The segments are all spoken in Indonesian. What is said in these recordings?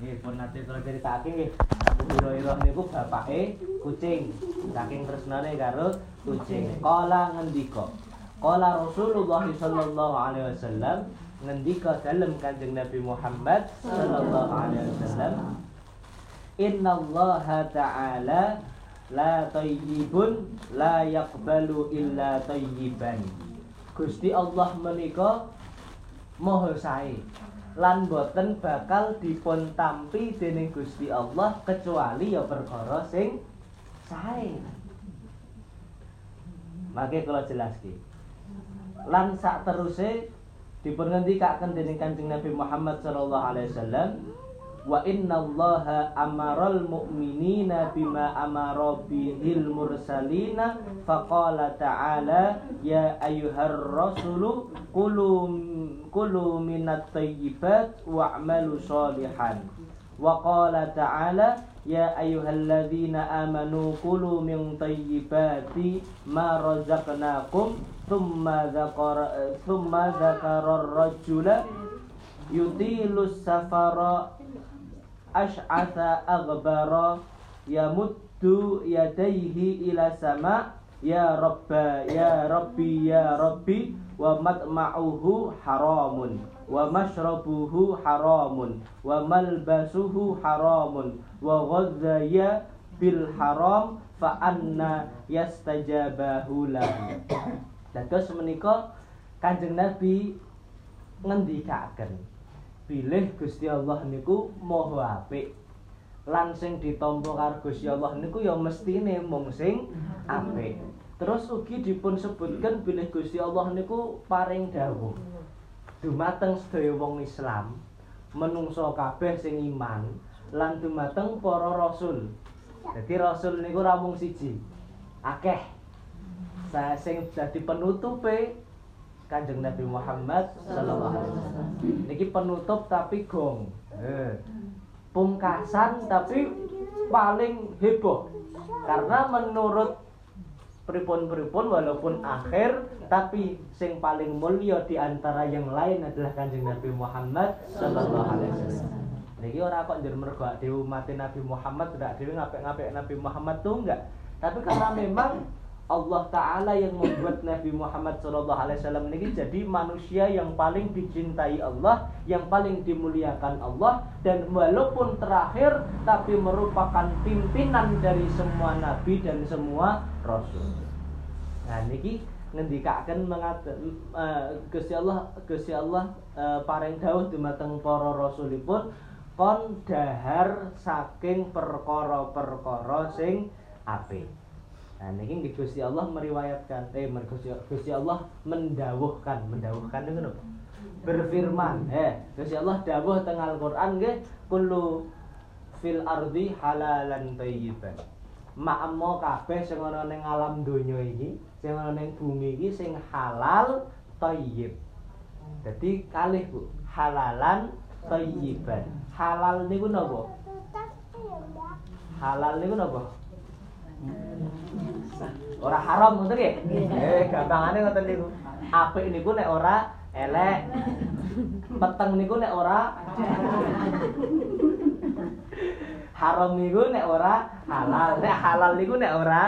Nggih, pun nate kula critakake nggih. Hurairah niku bapake kucing. Saking tresnane karo kucing. Kala ngendika. Kala Rasulullah sallallahu alaihi wasallam ngendika dalam Kanjeng Nabi Muhammad sallallahu alaihi wasallam Inna Allah Ta'ala la tayyibun la yaqbalu illa tayyiban. Gusti Allah menika maha sae lan boten bakal dipun tampi dening Gusti Allah kecuali ya perkara sing sae. Maka kalau jelaske. Lan sak teruse dipun ngendikaken dening Kanjeng Nabi Muhammad sallallahu alaihi wasallam wa inna allaha amaral mu'minina bima amara bihil mursalina faqala ta'ala ya ayyuhar rasulu kulu kulu minat tayyibat wa'malu sholihan wa qala ta'ala ya ayyuhalladzina amanu kulu min tayyibati ma razaqnakum thumma dzakara thumma dzakara ar-rajula yutilus safara ash'atha aghbara yamuddu yadayhi ila sama ya rabba ya rabbi ya rabbi wa matma'uhu haramun wa mashrabuhu haramun wa malbasuhu haramun wa ghadhaya bil haram fa anna yastajabahu lahu. Dados menika Kanjeng Nabi ngendikaken bilih Gusti Allah niku maha apik. Lan sing ditampa karo Gusti Allah niku ya mestine mung sing apik. Terus ugi dipun sebutkan bilih Gusti Allah niku paring dawuh. Dumateng sedaya wong Islam menungso kabeh sing iman lan dumateng para rasul. Jadi rasul niku ra mung siji. Akeh. Saya sing dadi penutupe Kanjeng Nabi Muhammad sallallahu alaihi wasallam. Niki penutup tapi gong. Eh. Pungkasan tapi paling heboh. Karena menurut pripun-pripun walaupun akhir tapi sing paling mulia di antara yang lain adalah Kanjeng Nabi Muhammad sallallahu alaihi wasallam. Niki ora kok njer mergo dhewe Nabi Muhammad tidak dhewe ngapik-ngapik Nabi Muhammad tuh enggak. Tapi karena memang Allah Ta'ala yang membuat Nabi Muhammad SAW ini jadi manusia yang paling dicintai Allah, yang paling dimuliakan Allah, dan walaupun terakhir, tapi merupakan pimpinan dari semua Nabi dan semua Rasul. Nah, niki ngendikaken mengaten uh, Gusti Allah Gusti Allah uh, paring dawuh dumateng para rasulipun kon dahar saking perkara-perkara sing apik. Nah, ini Gusti Allah meriwayatkan, eh Gusti, Allah mendawuhkan, mendawuhkan itu apa? Berfirman, eh Gusti Allah dawuh tengah Al-Qur'an nggih, kullu fil ardi halalan thayyiban. Ma'ammo kabeh sing ana ning alam donya iki, sing ana ning bumi iki sing halal thayyib. Jadi kalih Bu, halalan thayyiban. Halal niku napa? Halal niku napa? Ora haram ngoten nggih? Eh, gampangane ngoten niku. Apik niku nek ora elek. Peteng niku nek ora haram niku nek ora halal. Nek halal niku nek ora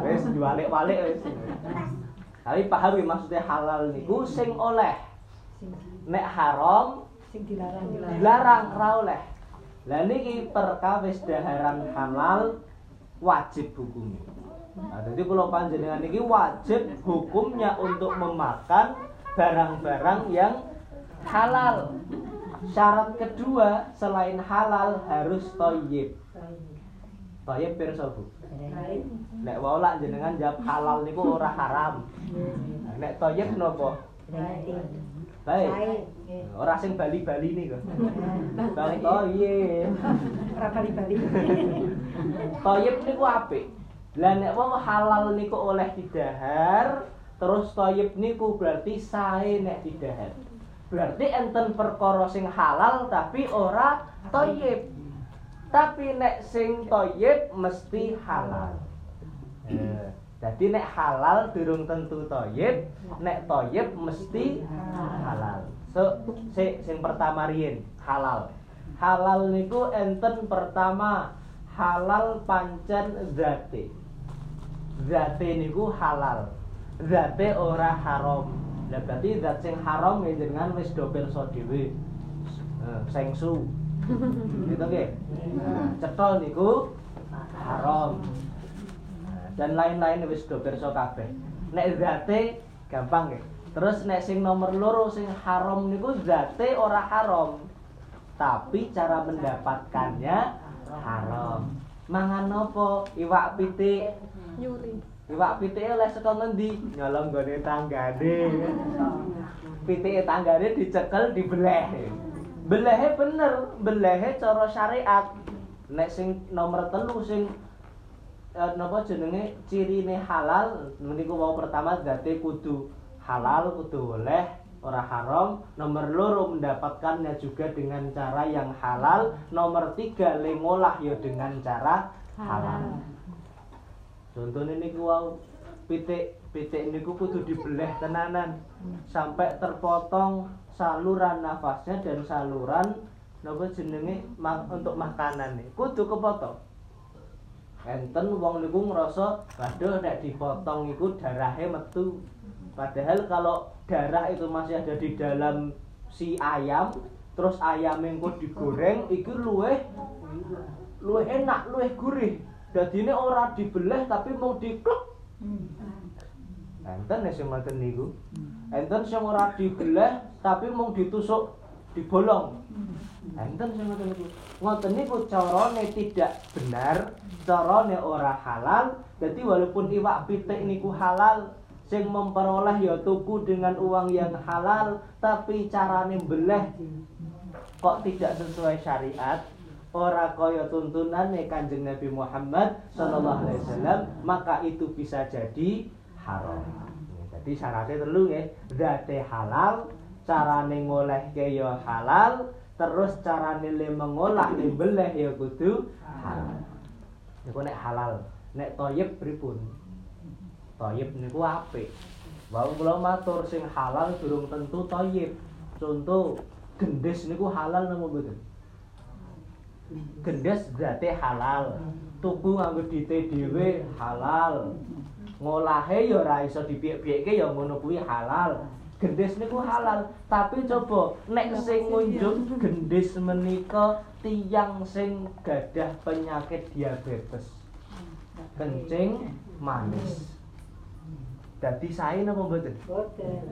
wis diwalik-walik wis. Tapi paham ya maksudnya halal niku sing oleh. Nek haram sing dilarang dilarang ra oleh. Lah niki perkawis daharan halal wajib hukumnya. Nah, jadi kalau panjenengan ini wajib hukumnya untuk memakan barang-barang yang halal. Syarat kedua selain halal harus toyib. Toyib pirsa Bu? Nek wau jenengan jawab halal niku ora haram. Nek toyib napa? Baik. Ora sing Bali-Bali niku. Bang toyib. Ora Bali-Bali. Toyib niku apik. Lah nek wong halal niku oleh didahar, terus toyib niku berarti sae nek didahar. Berarti enten perkara sing halal tapi ora toyib. Tapi nek sing toyib mesti halal. Eh, jadi nek halal durung tentu toyib, nek toyib mesti halal. So, si, sing pertama riyin halal. Halal niku enten pertama halal pancen zate. Zate niku halal. Zate ora haram. Lah berarti zat sing haram ya jenengan wis do pirsa dhewe. Eh, sengsu. gitu nggih. Nah, cetol niku haram. Dan lain-lain wis do pirsa kabeh. Nek zate gampang nggih. Terus nek sing nomor loro sing haram niku zate ora haram. Tapi cara mendapatkannya haram. Mangan nopo? Iwak pitik. Nyuri. Iwak pitike oleh saka ngendi? Nyolong gone tanggane. Pitike tanggane dicekel dibeleh. Belehe bener, belehe cara syariat. Nek sing nomor telu sing eh, napa jenenge cirine halal? Niku wau pertama zate kudu halal kudu boleh ora haram. Nomor loro mendapatkannya juga dengan cara yang halal. Nomor tiga le ngolah ya dengan cara halal. Contohnya niku wau pitik pitik niku kudu dibeleh tenanan. Sampai terpotong saluran nafasnya dan saluran napa jenenge untuk makanan. Nih kudu kepotong enten wong niku ngerasa waduh nek dipotong iku darahe metu. Padahal kalau darah itu masih ada di dalam si ayam terus ayam yang digoreng itu luweh luweh enak luweh gurih. Jadi ini orang dibelah tapi mau dikluk enten ya sing ngoten niku? Enten sing ora dibelah tapi mau ditusuk dibolong. Enten sing ngoten niku. Ngoten niku carane tidak benar carane ora halal. Jadi walaupun iwak pitik niku halal sing memperoleh ya tuku dengan uang yang halal tapi carane beleh kok tidak sesuai syariat? Ora kaya tuntunan Kanjeng Nabi Muhammad sallallahu alaihi wasallam maka itu bisa jadi haram. Jadi syaratnya telu nggih, zate halal, carane ngolehke ya halal, terus carane le mengolah le beleh ya kudu halal. Niku nek halal, nek toyib pripun? Toyib niku apik. Wau kula matur sing halal durung tentu toyib. Contoh gendis niku halal napa mboten? Gendis berarti halal. Tuku nganggo dite dhewe halal. Ngolahe ya ora iso dipiyek-piyekke ya ngono kuwi halal. Gendis niku halal, tapi coba nek sing ngunjuk gendis menika tiyang sing gadah penyakit diabetes. Kencing manis. Dadi sae napa mboten? Boten.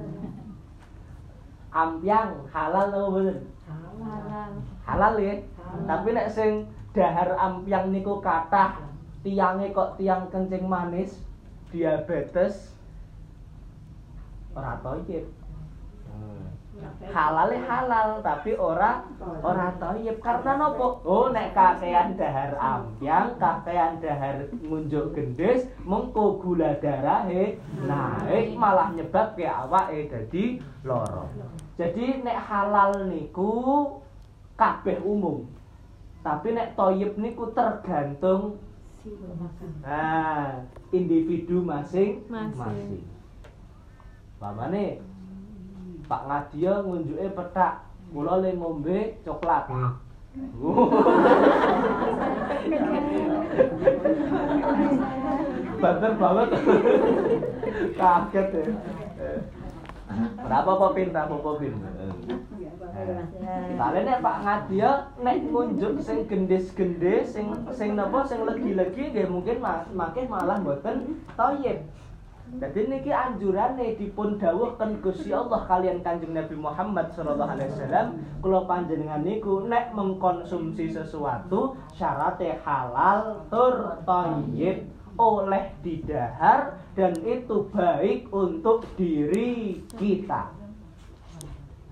Ampiang halal napa mboten? Halal. Halal ya. Tapi nek sing dahar ampiang niku kathah tiange kok tiang kencing manis, diabetes ora halal tapi ora ora toyib karena nopo? Oh nek kakean dahar ampiang, kakean dahar ngunjuk gendis, mengko gula darahe naik malah nyebabke awake dadi lara. Jadi nek halal niku kabeh umum. Tapi nek toyib niku tergantung nah, individu masing-masing. Masing. Pamane Pak Ngadia ngunjuke petak, kula le ngombe coklat. Banter banget. Kaget ya. Berapa popin, berapa popin? Soalnya nek Pak Ngadia nek ngunjuk sing gendis-gendis, sing sing napa sing legi-legi nggih mungkin ma makin malah mboten toyib. Jadi niki anjurane dipun dawuhken Gusti Allah kalian Kanjeng Nabi Muhammad sallallahu alaihi wasallam kula panjenengan niku nek mengkonsumsi sesuatu syaratnya halal tur thayyib oleh didahar dan itu baik untuk diri kita.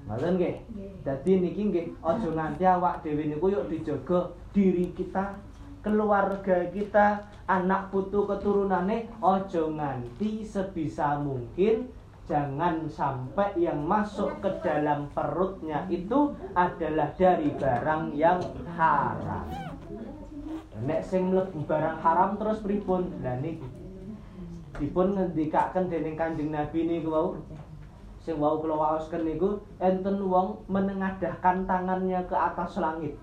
Ngoten nggih. Dadi niki nggih aja nganti awak dhewe niku yuk dijaga diri kita, keluarga kita, anak putu keturunane aja nganti sebisa mungkin jangan sampai yang masuk ke dalam perutnya itu adalah dari barang yang haram. Nek sing mlebu barang haram terus pripun? Lah niki dipun ngendikaken dening Kanjeng Nabi niku wau sing wau kula waosken niku enten wong menengadahkan tangannya ke atas langit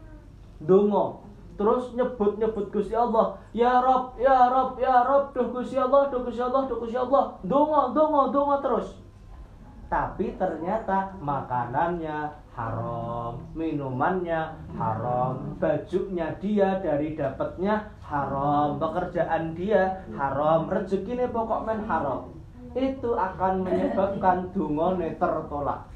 Donga. Terus nyebut-nyebut Gusti Allah, ya Rob, ya Rob, ya Rob, duh Gusti Allah, duh Gusti Allah, duh Gusti Allah. Donga, donga, donga terus. Tapi ternyata makanannya haram, minumannya haram, bajunya dia dari dapatnya haram, pekerjaan dia haram, rezekinya pokok men haram. Itu akan menyebabkan dungone tertolak.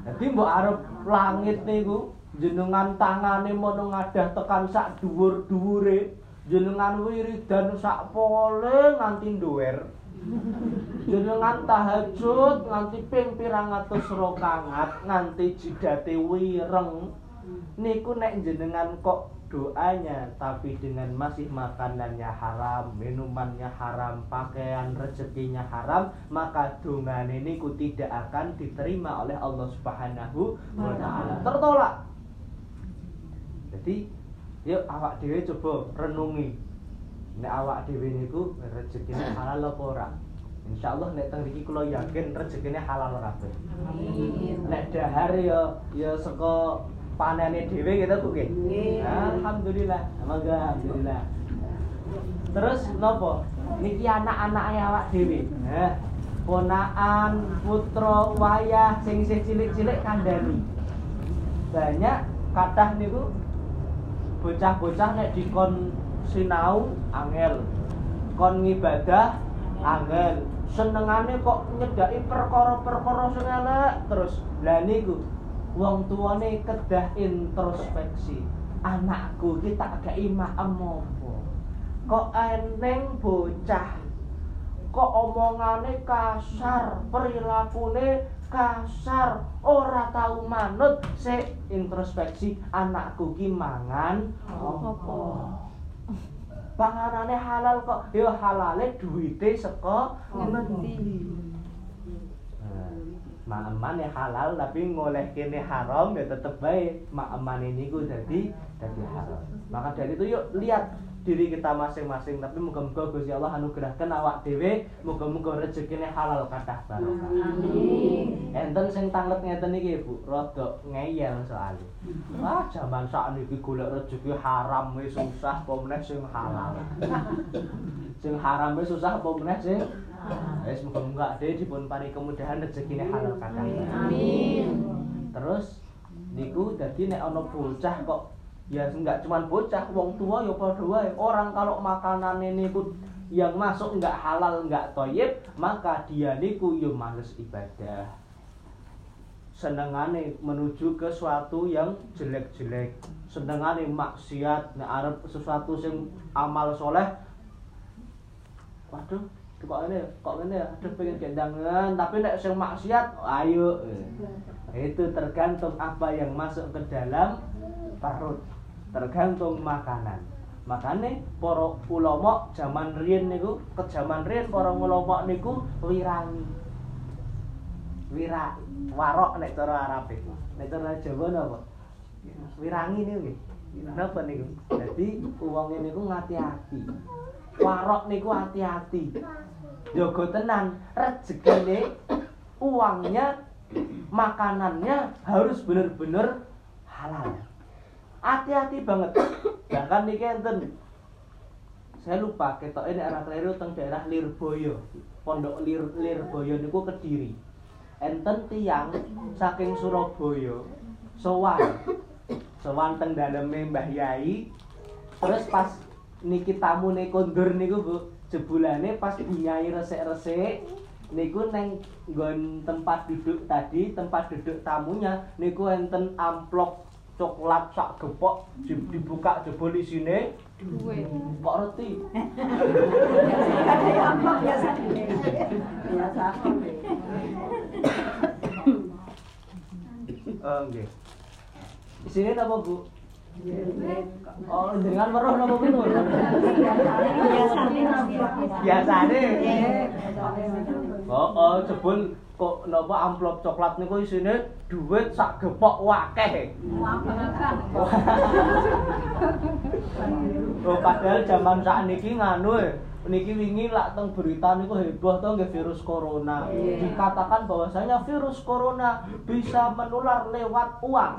Jadi mbok arep langit niku jenengan tangane mono ngadah tekan sak dhuwur-dhuwure, jenengan wiridan sak pole nganti nduwer. Jenengan tahajud nganti ping pirang atus rakaat nganti jidate wireng. Niku nek jenengan kok doanya tapi dengan masih makanannya haram, minumannya haram, pakaian rezekinya haram, maka dongane niku tidak akan diterima oleh Allah Subhanahu wa taala. Tertolak. Jadi yuk awak dhewe coba renungi. Nek awak dhewe niku rezekine halal apa ora? Insyaallah nek teng mriki kula yakin rezekine halal kabeh. Nek dahar ya ya saka panene dhewe gitu Bu nggih. Alhamdulillah. Mangga alhamdulillah. Terus nopo? Niki anak-anak awak dhewe. Nah, ponakan, putra, wayah sing isih cilik-cilik kandhani. Banyak kathah niku bocah-bocah nek dikon sinau angel. Kon ngibadah angel. Senengane kok nyedaki perkara-perkara sing elek terus. Lah niku wong tuane kedah introspeksi. Anakku iki tak gak maem apa kok eneng bocah? Kok omongane kasar perilakune kasar ora tahu manut? Se introspeksi anakku ki mangan apa? Panganane halal kok. Ya halale duwite saka ngendi Maeman ya halal tapi ngoleh kene haram ya tetep baik Maeman ini gue jadi jadi haram Maka dari itu yuk lihat diri kita masing-masing tapi muga-muga Gusti Allah anugerahkan awak dhewe muga-muga rezekine halal kathah barokah. Amin. Enten sing tanglet ngeten iki Bu, rada ngeyel soalnya. Wah, jaman sakniki golek rezeki haram wis susah apa meneh sing halal. sing haram wis susah apa meneh sing Wis muga-muga dhewe dipun paringi kemudahan rezekine halal kathah. Amin. Terus niku dadi nek ana bocah kok ya enggak cuman bocah wong tua ya padha wae. Orang kalau makanan niku yang masuk enggak halal enggak toyib maka dia niku yo males ibadah. Senengane menuju ke suatu yang jelek-jelek. Senengane maksiat nek arep sesuatu sing amal soleh waduh kok ini kok ini aduh pengen gendangan. Tapi nek sing maksiat ayo. Itu tergantung apa yang masuk ke dalam perut. Tergantung makanan. Makanya para ulama zaman riyen niku ke zaman riyen para ulama niku wirangi. Wira warok nek cara Arab iku nek cara Jawa napa wirangi niku nggih. Napa niku? Dadi wong niku ngati-ati warok niku hati-hati. Jaga tenan rezekine uangnya makanannya harus bener-bener halal. Hati-hati banget. Bahkan niki enten saya lupa ketok ini arah keliru teng daerah Lirboyo. Pondok Lir Lirboyo niku kediri. Enten tiang saking Surabaya sowan. Sowan teng daleme Mbah Yai. Terus pas niki tamune kondur niku Bu jebulane pas dinyai resik-resik niku neng nggon tempat duduk tadi tempat duduk tamunya niku enten amplop coklat sak gepok di- dibuka jebol isine Duwe. kok reti Ada yang amplop biasa. Biasa. oh nggih isine napa Bu oh dengan weruh napa pitu biasane. Oh oh jebul kok napa amplop coklat niku isine duit sak gepok wakeh Oh padahal zaman sakniki nganu e, niki wingi lak teng berita niku heboh to nggih virus corona. Iya. Dikatakan bahwasanya virus corona bisa menular lewat uang.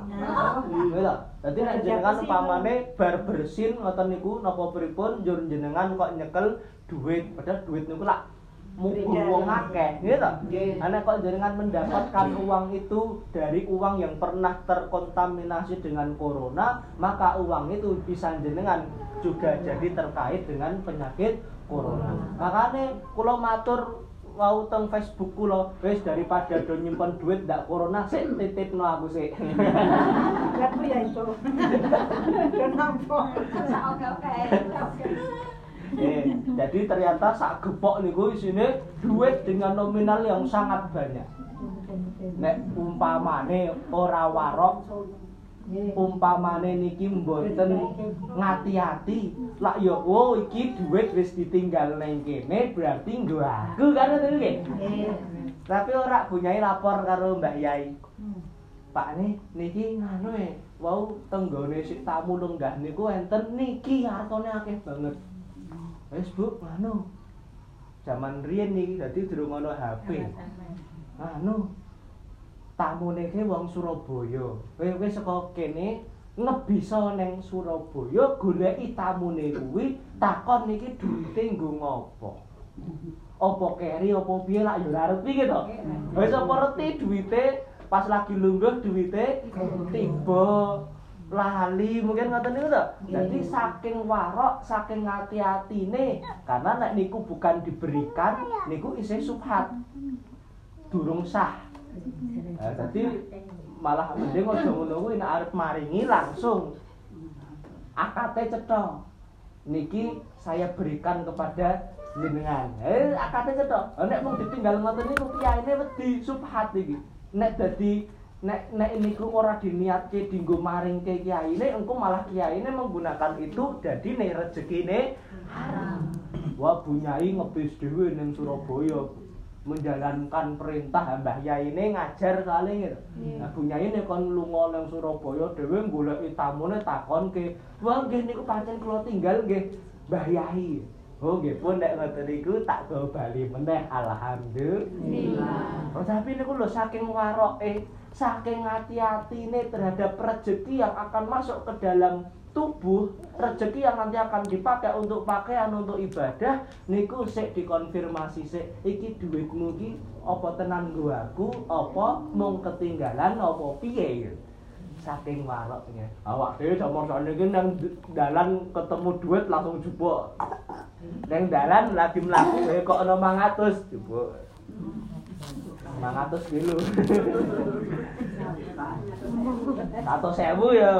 Gitu. Dadi nek jenengan umpamane bar bersin ngoten niku napa pripun njur jenengan kok nyekel duit, padahal duit niku lak mubur wong akeh, gitu. Ana kok jenengan mendapatkan uang itu dari uang yang pernah terkontaminasi dengan corona, maka uang itu bisa jenengan juga jadi terkait dengan penyakit corona. Makanya kula matur wau teng Facebook kula wis daripada do nyimpen duit ndak corona sik titipno aku sik. Aku ya itu. Dan nampak. Eh, jadi ternyata sak gepok niku isine duit dengan nominal yang sangat banyak. Nek umpamane ora warok, umpamane niki mboten ngati-ati, lak ya oh iki duit wis ditinggal neng kene berarti nggo aku kan ngoten nggih. Tapi ora bunyai lapor karo Mbak Yai. Pak nih, niki nganu e, wau tenggone sik tamu lenggah niku enten niki hartane akeh banget. Wis Bu, nganu. Zaman riyen niki dadi durung ana HP. Anu. Tamune ki wong Surabaya. Kowe kowe saka kene ngebisa ning Surabaya goleki tamune kuwi takon niki duwite nggo ngopo. Apa keri apa piye lak yo ora ngerti gitu. Wis apa ngerti duwite pas lagi lungguh duwite tiba lali mungkin ngoten niku to. Jadi saking warok, saking ngati-atine karena nek niku bukan diberikan niku isih subhat. Durung sah. Nah, jadi malah mending aja ngono kuwi nek arep maringi langsung akate cetha. Niki saya berikan kepada jenengan. Eh akate cetha. Nek mung ditinggal ngoten niku kiyaine wedi subhat iki. Nek dadi nek nek niku ora diniatke dinggo maringke kiyaine engko malah kiyaine menggunakan itu nek rezekine haram. Wah bunyai ngebis dhewe ning Surabaya menjalankan perintah Mbah Yai ini ngajar kali gitu. Nah bunyai ini kon lunga nang Surabaya dhewe goleki tamune takonke, "Wah nggih niku pancen kula tinggal nggih Mbah Yai." Oh nggih pun nek ngoten niku tak go bali meneh alhamdulillah. Oh tapi niku lho saking waroke, saking hati-hatine terhadap rezeki yang akan masuk ke dalam tubuh rezeki yang nanti akan dipakai untuk pakaian untuk ibadah niku sik dikonfirmasi sik iki duitmu iki apa tenan aku? Apa mung ketinggalan? Apa piye? Gitu. saking waroknya awak dhewe nomor sono iki nang dalan ketemu duit langsung jupuk. Nang dalan lagi mlaku eh, kok ana 500 jupuk. 500 kilo Satu sewu ya.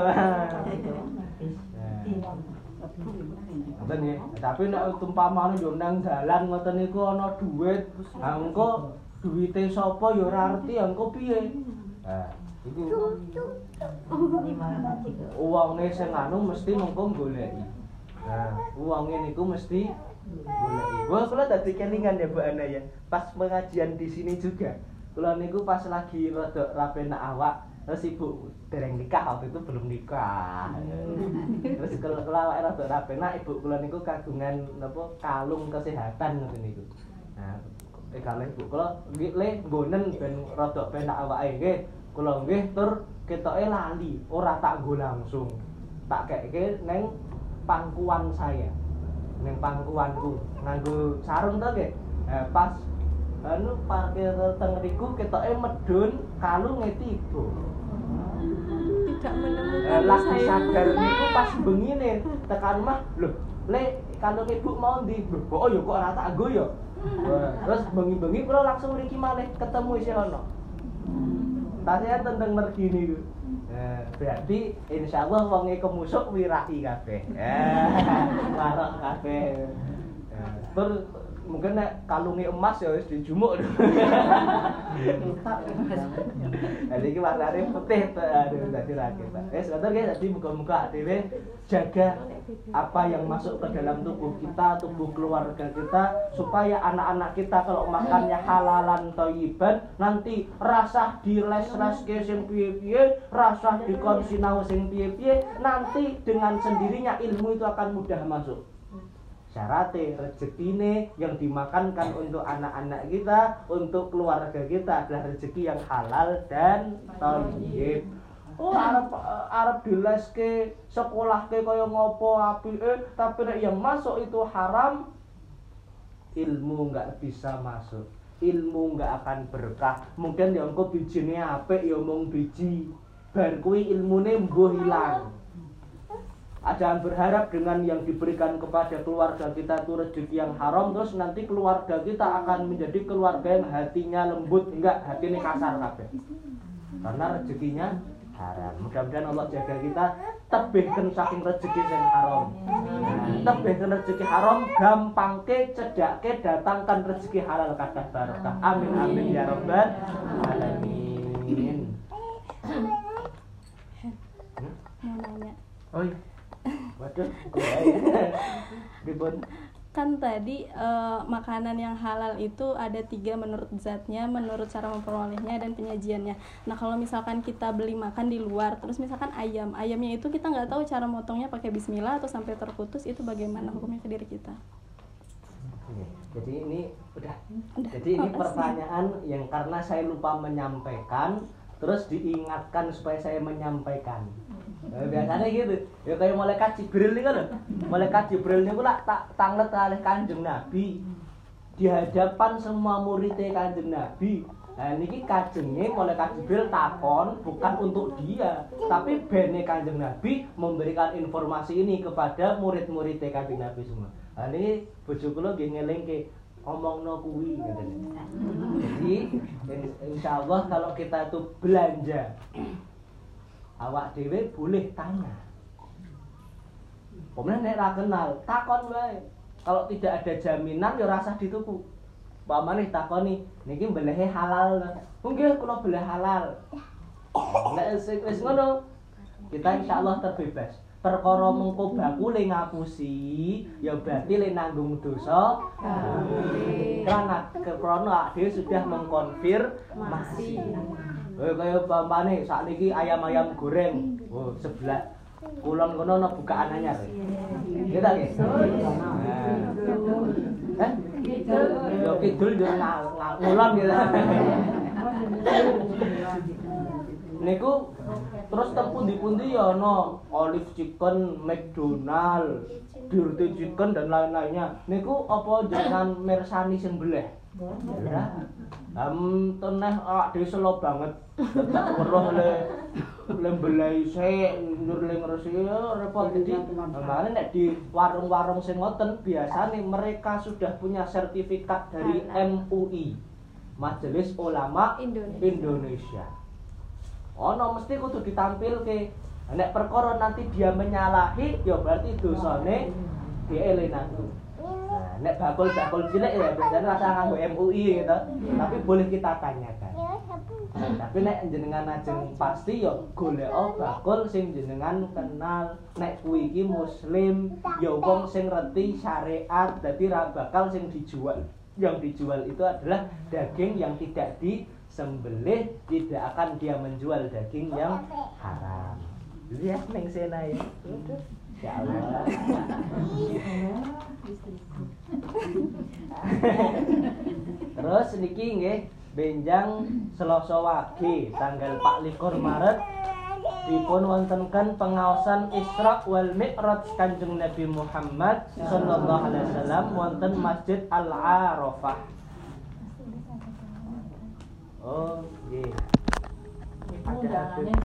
Ngoten nggih. Tapi nek umpamane yo nang dalan ngoten niku ana dhuwit, ha engko duwite sapa yo ora ngerti engko piye. Nah, iku uwange sing anu mesti mengko goleki. Nah, uwange niku mesti goleki. Wah, kula dadi kelingan ya Bu Ana ya. Pas pengajian di sini juga. Kula niku pas lagi rada rapenak awak, terus ibu dereng nikah waktu itu belum nikah. Terus kalau awake rada rapenak ibu kula niku kagungan napa kalung kesehatan ngoten niku. Nah, eh kalih ibu kula nggih le nggonen ben rada penak awake nggih. Kula nggih tur ketoke lali, ora tak nggo langsung. Tak keke neng pangkuan saya. Neng pangkuanku nganggo sarung to nggih. Eh, pas anu parkir teng riku ketoke medun kalunge tiba. Tidak Eh, menemukan lagi saya sadar niku pas bengine tekan rumah lho le kalau ibu mau kok oh ya kok nggo ya? Wah, terus bengi-bengi kula langsung mriki malih ketemu isih ono tasnya tentang mergi niku. Eh, berarti insya Allah wonge kemusuk wirai kabeh. Eh marok kabeh. Eh, terus mungkin nek kalunge emas ya wis dijumuk Jadi iki warnane putih aduh dadi rakit. Wis ngoten guys, dadi muga-muga dhewe jaga apa yang masuk ke dalam tubuh kita, tubuh keluarga kita supaya anak-anak kita kalau makannya halalan thayyiban nanti rasah diles-leske sing piye-piye, rasah dikon sinau sing piye-piye, nanti dengan sendirinya ilmu itu akan mudah masuk. Syaratnya rezekine yang dimakankan untuk anak-anak kita untuk keluarga kita adalah rezeki yang halal dan thayyib. Oh, Arab Arab dileske sekolah ke kaya ngopo api eh tapi nek yang masuk itu haram ilmu nggak bisa masuk. Ilmu nggak akan berkah. Mungkin ya engko bijine apik ya mung biji. Bar kuwi ilmune mbuh hilang Jangan berharap dengan yang diberikan kepada keluarga kita itu rezeki yang haram terus nanti keluarga kita akan menjadi keluarga yang hatinya lembut enggak hatinya kasar kabeh. Karena rezekinya haram. Mudah-mudahan Allah jaga kita tebihkan saking rezeki yang haram. Tebihkan rezeki haram gampangke cedake datangkan rezeki halal kata barokah. Amin amin ya rabbal alamin. Oh iya. Waduh, kan tadi eh, makanan yang halal itu ada tiga menurut zatnya, menurut cara memperolehnya dan penyajiannya. Nah kalau misalkan kita beli makan di luar, terus misalkan ayam, ayamnya itu kita nggak tahu cara motongnya pakai Bismillah atau sampai terputus itu bagaimana hukumnya ke diri kita? Oke, Jadi ini udah. Udah, Jadi ini makasih. pertanyaan yang karena saya lupa menyampaikan, terus diingatkan supaya saya menyampaikan. Nah, biasanya gitu. Ya kayak malaikat Jibril nih kan. Malaikat Jibril niku lak tak tanglet kalih Kanjeng Nabi. Di hadapan semua muridnya Kanjeng Nabi. Nah niki kajengnya malaikat Jibril takon bukan untuk dia, tapi bene Kanjeng Nabi memberikan informasi ini kepada murid-muridnya Kanjeng Nabi semua. Nah ini bojo kula nggih ngelingke omongno kuwi gitu. Jadi in- insya Allah kalau kita itu belanja awak dewe boleh tanya. Pemenang nek ra kenal, takon wae. Kalau tidak ada jaminan ya rasa dituku. Pamane takoni, niki mbelehe halal. Nggih kula beleh halal. Nek wis ngono, kita insyaallah terbebas. Perkara mengko bakule ngapusi, ya berarti le nanggung dosa. Karena krana dhewe sudah mengkonfirmasi. Eh kaya pampane sakniki ayam-ayam goreng. Oh, sebelah kulon kono ana bukaan anyar. Nggih ta nggih? Hah? Yo kidul yo ngal- ngal- ngulon gitu. Niku terus teng pundi-pundi ya ana Olive Chicken, McDonald, Dirty Chicken dan lain-lainnya. Niku apa jenengan mersani sing beleh? Ya. Am teneh awak dhewe selo banget. Tetep weruh le le mbelai sik njur le ngresi ya repot jadi makanya nek di warung-warung sing ngoten biasane mereka sudah punya sertifikat dari MUI Majelis Ulama Indonesia. Indonesia. Ono mesti kudu ditampilke. Nek perkara nanti dia menyalahi ya berarti dosane dielenaku. Nek bakul-bakul cilik ya biasanya rasa nganggo MUI gitu. Tapi boleh kita tanyakan. Nah, tapi nek jenengan ajeng pasti ya golek bakul sing jenengan kenal. Nek kuwi iki muslim, ya wong sing ngerti syariat, dadi ra bakal sing dijual. Yang dijual itu adalah daging yang tidak disembelih, tidak akan dia menjual daging yang haram. Lihat neng sena ya. Ya Allah. Terus niki nggih benjang Selasa Wage tanggal 24 Maret dipun wontenkan pengaosan Isra wal Mi'raj Kanjeng Nabi Muhammad sallallahu alaihi wasallam wonten Masjid Al Arafah. Oh, nggih. Ada